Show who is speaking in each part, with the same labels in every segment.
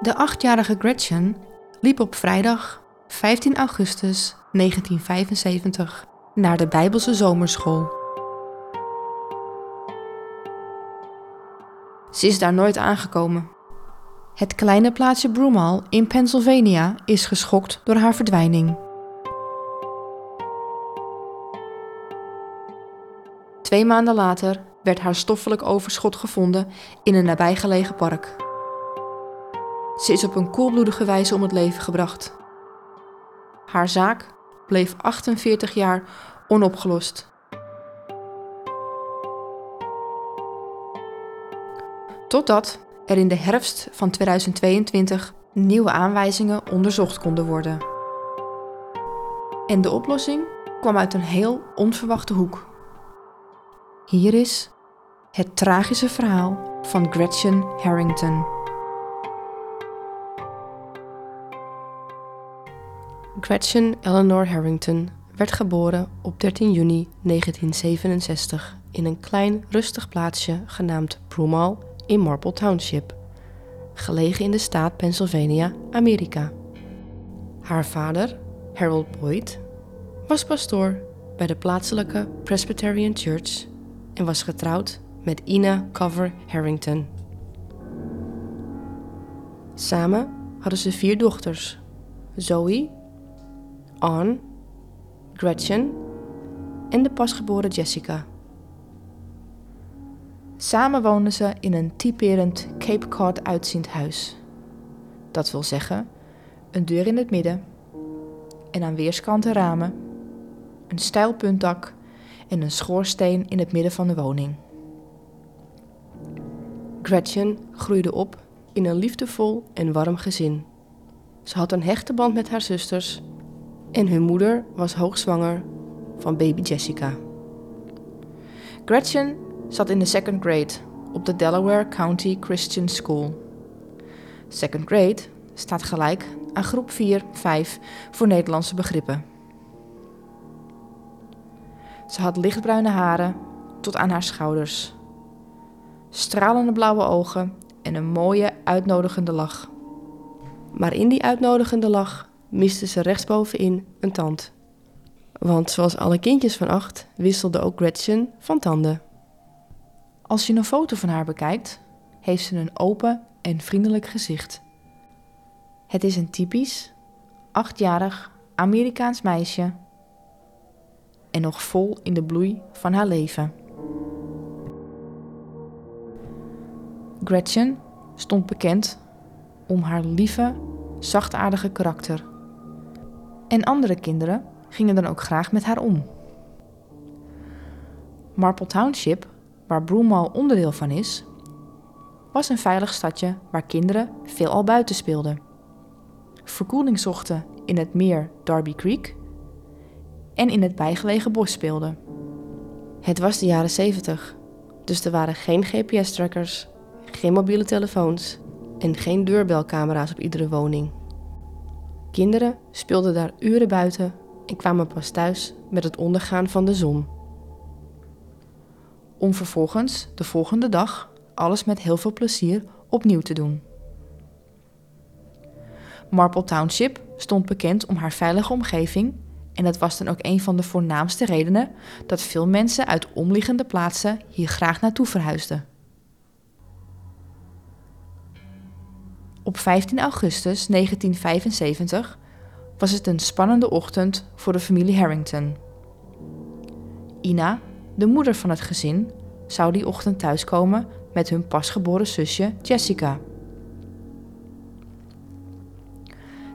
Speaker 1: De achtjarige Gretchen liep op vrijdag 15 augustus 1975 naar de Bijbelse zomerschool. Ze is daar nooit aangekomen. Het kleine plaatsje Broomall in Pennsylvania is geschokt door haar verdwijning. Twee maanden later werd haar stoffelijk overschot gevonden in een nabijgelegen park. Ze is op een koelbloedige wijze om het leven gebracht. Haar zaak bleef 48 jaar onopgelost. Totdat er in de herfst van 2022 nieuwe aanwijzingen onderzocht konden worden. En de oplossing kwam uit een heel onverwachte hoek. Hier is het tragische verhaal van Gretchen Harrington. Gretchen Eleanor Harrington werd geboren op 13 juni 1967 in een klein rustig plaatsje genaamd Broomall in Marple Township, gelegen in de staat Pennsylvania, Amerika. Haar vader, Harold Boyd, was pastoor bij de plaatselijke Presbyterian Church en was getrouwd met Ina Cover Harrington. Samen hadden ze vier dochters: Zoe, Anne, Gretchen en de pasgeboren Jessica. Samen woonden ze in een typerend Cape Cod uitziend huis. Dat wil zeggen, een deur in het midden en aan weerskanten ramen, een steil puntdak en een schoorsteen in het midden van de woning. Gretchen groeide op in een liefdevol en warm gezin. Ze had een hechte band met haar zusters en hun moeder was hoogzwanger van baby Jessica. Gretchen zat in de second grade op de Delaware County Christian School. Second grade staat gelijk aan groep 4, 5 voor Nederlandse begrippen. Ze had lichtbruine haren tot aan haar schouders, stralende blauwe ogen en een mooie, uitnodigende lach. Maar in die uitnodigende lach miste ze rechtsbovenin een tand. Want zoals alle kindjes van acht wisselde ook Gretchen van tanden. Als je een foto van haar bekijkt, heeft ze een open en vriendelijk gezicht. Het is een typisch, achtjarig Amerikaans meisje en nog vol in de bloei van haar leven. Gretchen stond bekend om haar lieve, zachtaardige karakter. En andere kinderen gingen dan ook graag met haar om. Marple Township, waar Broomall onderdeel van is, was een veilig stadje waar kinderen veelal buiten speelden. Verkoeling zochten in het meer Darby Creek en in het bijgelegen bos speelden. Het was de jaren 70, dus er waren geen GPS-trackers, geen mobiele telefoons en geen deurbelcamera's op iedere woning. Kinderen speelden daar uren buiten en kwamen pas thuis met het ondergaan van de zon. Om vervolgens de volgende dag alles met heel veel plezier opnieuw te doen. Marple Township stond bekend om haar veilige omgeving en dat was dan ook een van de voornaamste redenen dat veel mensen uit omliggende plaatsen hier graag naartoe verhuisden. Op 15 augustus 1975 was het een spannende ochtend voor de familie Harrington. Ina, de moeder van het gezin, zou die ochtend thuiskomen met hun pasgeboren zusje Jessica.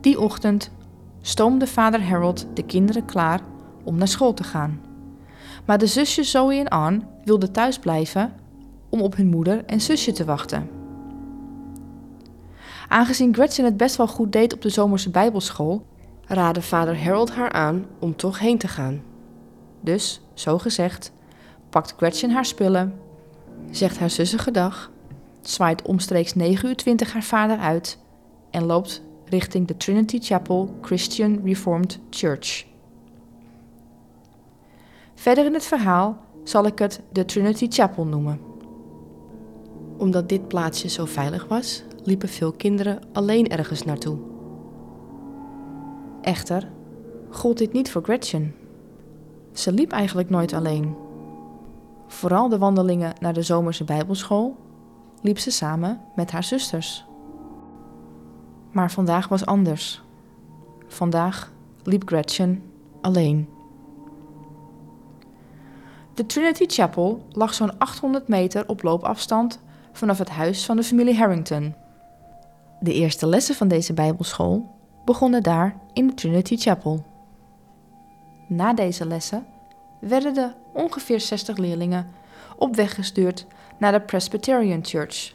Speaker 1: Die ochtend stoomde vader Harold de kinderen klaar om naar school te gaan. Maar de zusjes Zoe en Anne wilden thuis blijven om op hun moeder en zusje te wachten. Aangezien Gretchen het best wel goed deed op de zomerse bijbelschool, raadde vader Harold haar aan om toch heen te gaan. Dus, zo gezegd, pakt Gretchen haar spullen, zegt haar zussen gedag, zwaait omstreeks 9 uur 20 haar vader uit en loopt richting de Trinity Chapel Christian Reformed Church. Verder in het verhaal zal ik het de Trinity Chapel noemen. Omdat dit plaatsje zo veilig was, liepen veel kinderen alleen ergens naartoe. Echter gold dit niet voor Gretchen. Ze liep eigenlijk nooit alleen. Vooral de wandelingen naar de zomerse bijbelschool liep ze samen met haar zusters. Maar vandaag was anders. Vandaag liep Gretchen alleen. De Trinity Chapel lag zo'n 800 meter op loopafstand vanaf het huis van de familie Harrington. De eerste lessen van deze Bijbelschool begonnen daar in de Trinity Chapel. Na deze lessen werden de ongeveer 60 leerlingen op weg gestuurd naar de Presbyterian Church,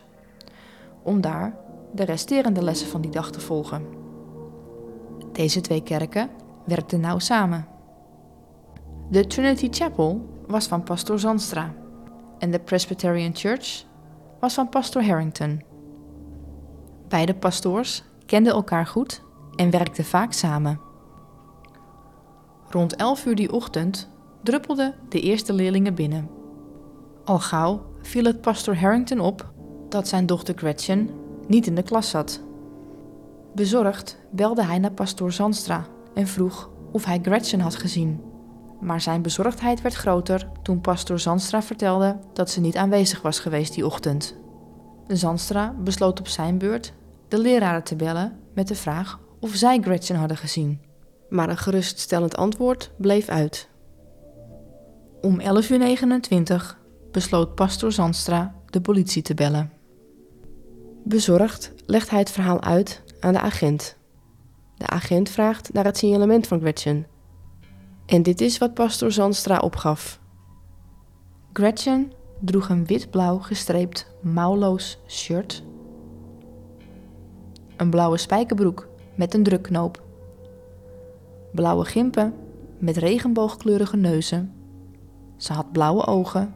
Speaker 1: om daar de resterende lessen van die dag te volgen. Deze twee kerken werkten nauw samen. De Trinity Chapel was van pastor Zandstra en de Presbyterian Church was van pastor Harrington. Beide pastoors kenden elkaar goed en werkten vaak samen. Rond 11 uur die ochtend druppelden de eerste leerlingen binnen. Al gauw viel het pastor Harrington op dat zijn dochter Gretchen niet in de klas zat. Bezorgd belde hij naar pastoor Zandstra en vroeg of hij Gretchen had gezien. Maar zijn bezorgdheid werd groter toen pastoor Zandstra vertelde dat ze niet aanwezig was geweest die ochtend. Zandstra besloot op zijn beurt de leraren te bellen met de vraag of zij Gretchen hadden gezien. Maar een geruststellend antwoord bleef uit. Om 11.29 uur besloot pastoor Zandstra de politie te bellen. Bezorgd legt hij het verhaal uit aan de agent. De agent vraagt naar het signalement van Gretchen. En dit is wat pastoor Zandstra opgaf. Gretchen droeg een wit-blauw gestreept mouwloos shirt, een blauwe spijkerbroek met een drukknoop, blauwe gimpen met regenboogkleurige neuzen. Ze had blauwe ogen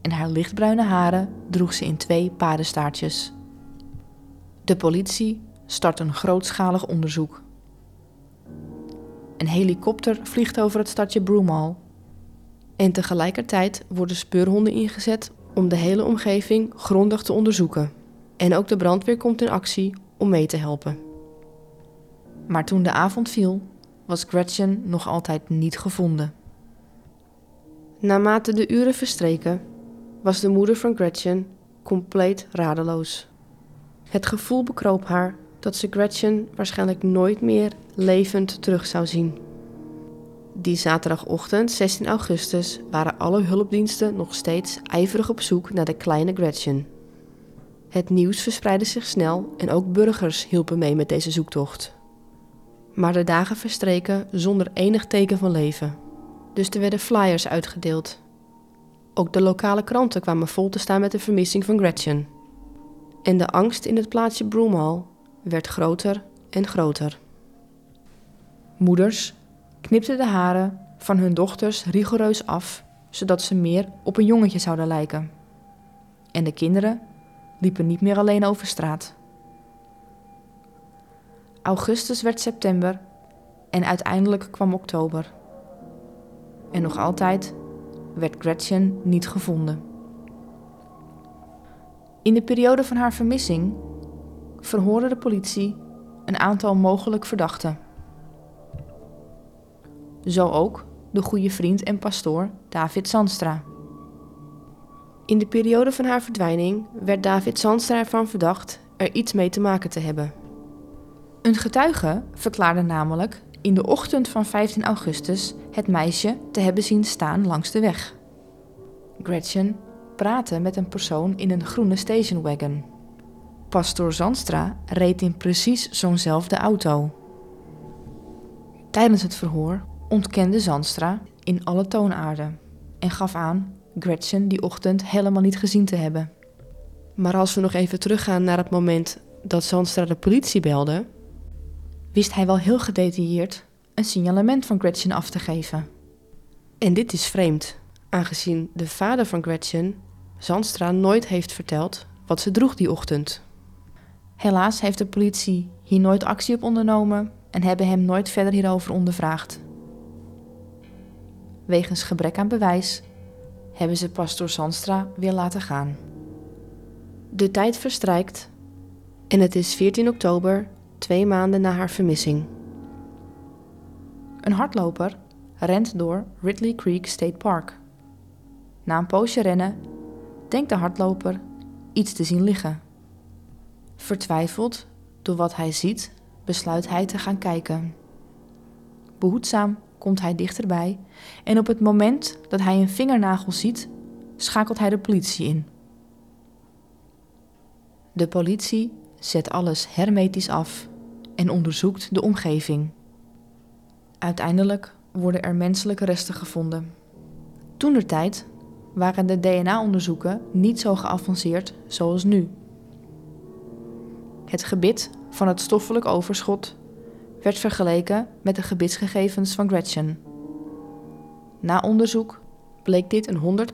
Speaker 1: en haar lichtbruine haren droeg ze in twee paardenstaartjes. De politie start een grootschalig onderzoek. Een helikopter vliegt over het stadje Broomall. En tegelijkertijd worden speurhonden ingezet om de hele omgeving grondig te onderzoeken. En ook de brandweer komt in actie om mee te helpen. Maar toen de avond viel, was Gretchen nog altijd niet gevonden. Naarmate de uren verstreken, was de moeder van Gretchen compleet radeloos. Het gevoel bekroop haar dat ze Gretchen waarschijnlijk nooit meer levend terug zou zien. Die zaterdagochtend, 16 augustus, waren alle hulpdiensten nog steeds ijverig op zoek naar de kleine Gretchen. Het nieuws verspreidde zich snel en ook burgers hielpen mee met deze zoektocht. Maar de dagen verstreken zonder enig teken van leven. Dus er werden flyers uitgedeeld. Ook de lokale kranten kwamen vol te staan met de vermissing van Gretchen. En de angst in het plaatsje Broomhall werd groter en groter. Moeders knipten de haren van hun dochters rigoureus af, zodat ze meer op een jongetje zouden lijken. En de kinderen liepen niet meer alleen over straat. Augustus werd september en uiteindelijk kwam oktober. En nog altijd werd Gretchen niet gevonden. In de periode van haar vermissing verhoorde de politie een aantal mogelijk verdachten. Zo ook de goede vriend en pastoor David Zandstra. In de periode van haar verdwijning werd David Zandstra ervan verdacht er iets mee te maken te hebben. Een getuige verklaarde namelijk in de ochtend van 15 augustus het meisje te hebben zien staan langs de weg. Gretchen praatte met een persoon in een groene stationwagon. Pastoor Zandstra reed in precies zo'nzelfde auto. Tijdens het verhoor ontkende Zandstra in alle toonaarden en gaf aan Gretchen die ochtend helemaal niet gezien te hebben. Maar als we nog even teruggaan naar het moment dat Zandstra de politie belde, wist hij wel heel gedetailleerd een signalement van Gretchen af te geven. En dit is vreemd, aangezien de vader van Gretchen Zandstra nooit heeft verteld wat ze droeg die ochtend. Helaas heeft de politie hier nooit actie op ondernomen en hebben hem nooit verder hierover ondervraagd. Wegens gebrek aan bewijs hebben ze pastoor Zandstra weer laten gaan. De tijd verstrijkt
Speaker 2: En het is 14 oktober, twee maanden na haar vermissing.
Speaker 1: Een hardloper rent door Ridley Creek State Park. Na een poosje rennen denkt de hardloper iets te zien liggen. Vertwijfeld door wat hij ziet, besluit hij te gaan kijken. Behoedzaam komt hij dichterbij en op het moment dat hij een vingernagel ziet, schakelt hij de politie in. De politie zet alles hermetisch af en onderzoekt de omgeving. Uiteindelijk worden er menselijke resten gevonden. Toenertijd waren de DNA-onderzoeken niet zo geavanceerd zoals nu. Het gebit van het stoffelijk overschot werd vergeleken met de gebitsgegevens van Gretchen. Na onderzoek bleek dit een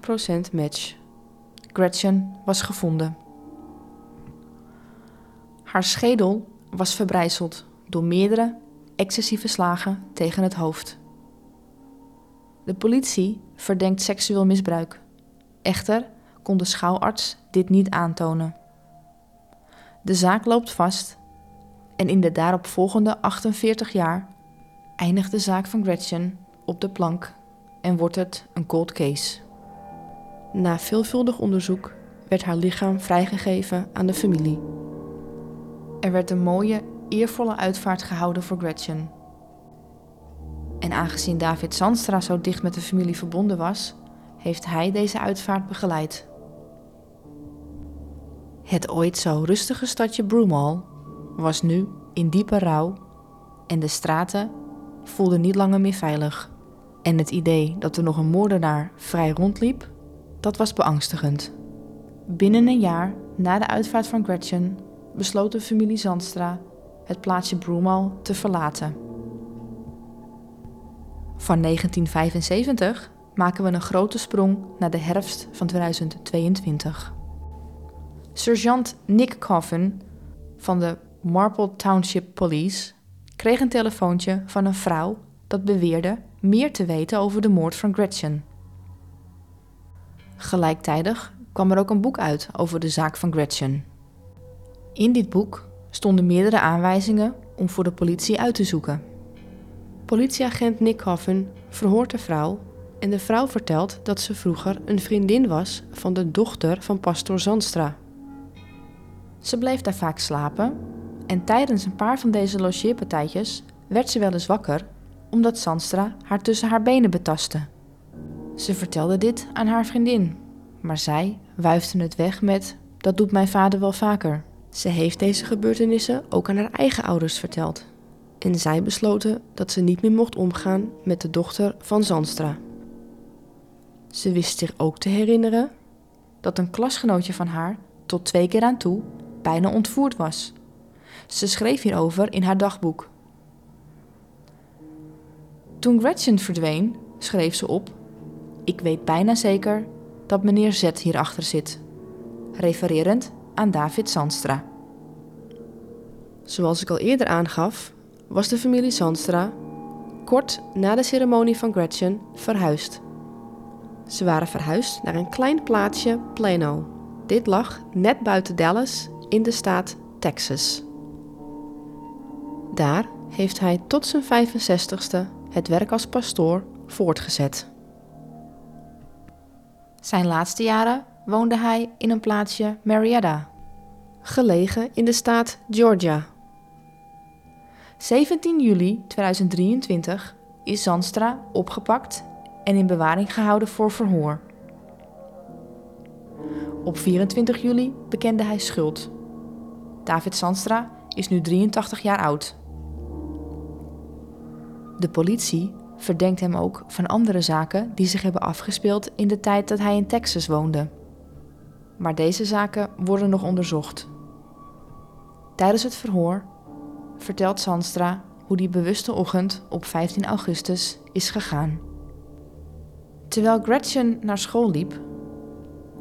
Speaker 1: 100% match. Gretchen was gevonden. Haar schedel was verbrijzeld door meerdere excessieve slagen tegen het hoofd. De politie verdenkt seksueel misbruik. Echter kon de schouwarts dit niet aantonen. De zaak loopt vast en in de daaropvolgende 48 jaar eindigt de zaak van Gretchen op de plank en wordt het een cold case. Na veelvuldig onderzoek werd haar lichaam vrijgegeven aan de familie. Er werd een mooie, eervolle uitvaart gehouden voor Gretchen. En aangezien David Zandstra zo dicht met de familie verbonden was, heeft hij deze uitvaart begeleid. Het ooit zo rustige stadje Broomall was nu in diepe rouw en de straten voelden niet langer meer veilig. En het idee dat er nog een moordenaar vrij rondliep, dat was beangstigend. Binnen een jaar na de uitvaart van Gretchen besloot de familie Zandstra het plaatsje Broomall te verlaten. Van 1975 maken we een grote sprong naar de herfst van 2022. Sergeant Nick Coffin van de Marple Township Police kreeg een telefoontje van een vrouw dat beweerde meer te weten over de moord van Gretchen. Gelijktijdig kwam er ook een boek uit over de zaak van Gretchen. In dit boek stonden meerdere aanwijzingen om voor de politie uit te zoeken. Politieagent Nick Coffin verhoort de vrouw en de vrouw vertelt dat ze vroeger een vriendin was van de dochter van pastoor Zandstra. Ze bleef daar vaak slapen en tijdens een paar van deze logeerpartijtjes werd ze wel eens wakker omdat Zandstra haar tussen haar benen betastte. Ze vertelde dit aan haar vriendin, maar zij wuifde het weg met: Dat doet mijn vader wel vaker. Ze heeft deze gebeurtenissen ook aan haar eigen ouders verteld. En zij besloten dat ze niet meer mocht omgaan met de dochter van Zandstra. Ze wist zich ook te herinneren dat een klasgenootje van haar tot twee keer aan toe bijna ontvoerd was. Ze schreef hierover in haar dagboek. Toen Gretchen verdween, schreef ze op: Ik weet bijna zeker dat meneer Z hierachter zit, refererend aan David Zandstra. Zoals ik al eerder aangaf, was de familie Zandstra kort na de ceremonie van Gretchen verhuisd. Ze waren verhuisd naar een klein plaatsje Plano. Dit lag net buiten Dallas in de staat Texas. Daar heeft hij tot zijn 65ste het werk als pastoor voortgezet. Zijn laatste jaren woonde hij in een plaatsje Marietta, gelegen in de staat Georgia. 17 juli 2023 is Zandstra opgepakt en in bewaring gehouden voor verhoor. Op 24 juli bekende hij schuld. David Zandstra is nu 83 jaar oud. De politie verdenkt hem ook van andere zaken die zich hebben afgespeeld in de tijd dat hij in Texas woonde. Maar deze zaken worden nog onderzocht. Tijdens het verhoor vertelt Zandstra hoe die bewuste ochtend op 15 augustus is gegaan. Terwijl Gretchen naar school liep,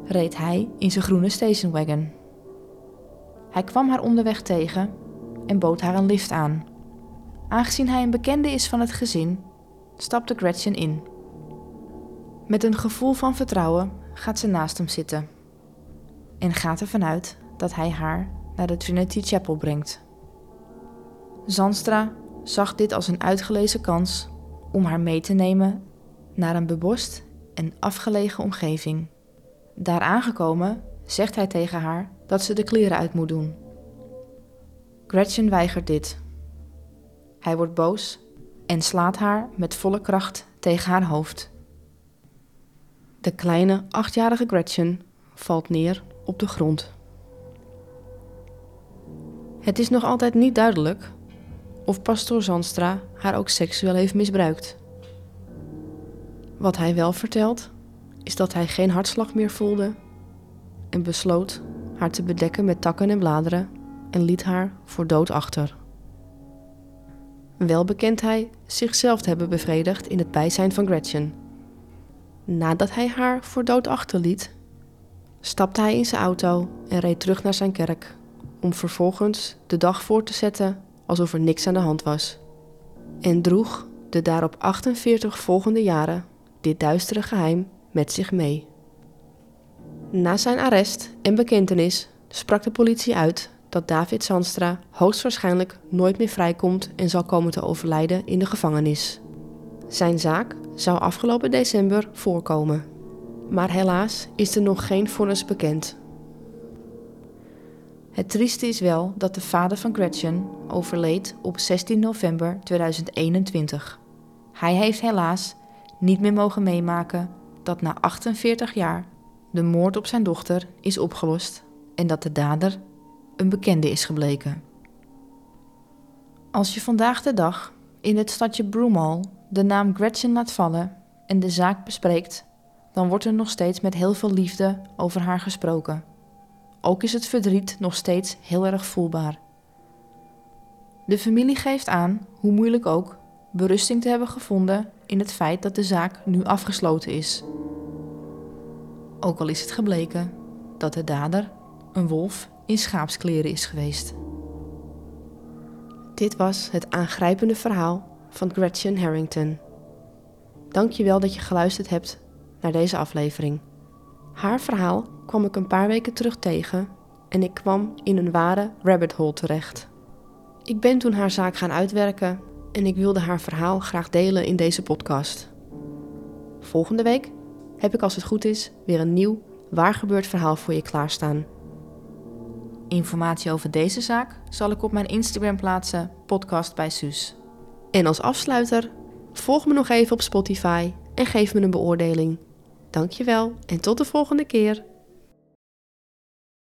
Speaker 1: reed hij in zijn groene stationwagon. Hij kwam haar onderweg tegen en bood haar een lift aan. Aangezien hij een bekende is van het gezin, stapte Gretchen in. Met een gevoel van vertrouwen gaat ze naast hem zitten en gaat ervan uit dat hij haar naar de Trinity Chapel brengt. Zandstra zag dit als een uitgelezen kans om haar mee te nemen naar een bebost en afgelegen omgeving. Daar aangekomen zegt hij tegen haar dat ze de kleren uit moet doen. Gretchen weigert dit. Hij wordt boos en slaat haar met volle kracht tegen haar hoofd. De kleine achtjarige Gretchen valt neer op de grond. Het is nog altijd niet duidelijk of pastoor Zandstra haar ook seksueel heeft misbruikt. Wat hij wel vertelt, is dat hij geen hartslag meer voelde en besloot haar te bedekken met takken en bladeren en liet haar voor dood achter. Wel bekent hij zichzelf te hebben bevredigd in het bijzijn van Gretchen. Nadat hij haar voor dood achterliet, stapte hij in zijn auto en reed terug naar zijn kerk, om vervolgens de dag voor te zetten alsof er niks aan de hand was. En droeg de daarop 48 volgende jaren dit duistere geheim met zich mee. Na zijn arrest en bekentenis sprak de politie uit dat David Sandstra hoogstwaarschijnlijk nooit meer vrijkomt en zal komen te overlijden in de gevangenis. Zijn zaak zou afgelopen december voorkomen, maar helaas is er nog geen vonnis bekend. Het trieste is wel dat de vader van Gretchen overleed op 16 november 2021. Hij heeft helaas niet meer mogen meemaken dat na 48 jaar de moord op zijn dochter is opgelost en dat de dader een bekende is gebleken. Als je vandaag de dag in het stadje Broomall de naam Gretchen laat vallen en de zaak bespreekt, dan wordt er nog steeds met heel veel liefde over haar gesproken. Ook is het verdriet nog steeds heel erg voelbaar. De familie geeft aan, hoe moeilijk ook, berusting te hebben gevonden in het feit dat de zaak nu afgesloten is. Ook al is het gebleken dat de dader een wolf in schaapskleren is geweest.
Speaker 2: Dit was het aangrijpende verhaal van Gretchen Harrington. Dank je wel dat je geluisterd hebt naar deze aflevering. Haar verhaal kwam ik een paar weken terug tegen en ik kwam in een ware rabbit hole terecht. Ik ben toen haar zaak gaan uitwerken en ik wilde haar verhaal graag delen in deze podcast. Volgende week heb ik als het goed is weer een nieuw waargebeurd verhaal voor je klaarstaan.
Speaker 1: Informatie over deze zaak zal ik op mijn Instagram plaatsen, podcast bij Suus.
Speaker 2: En als afsluiter, volg me nog even op Spotify en geef me een beoordeling. Dankjewel en tot de volgende keer.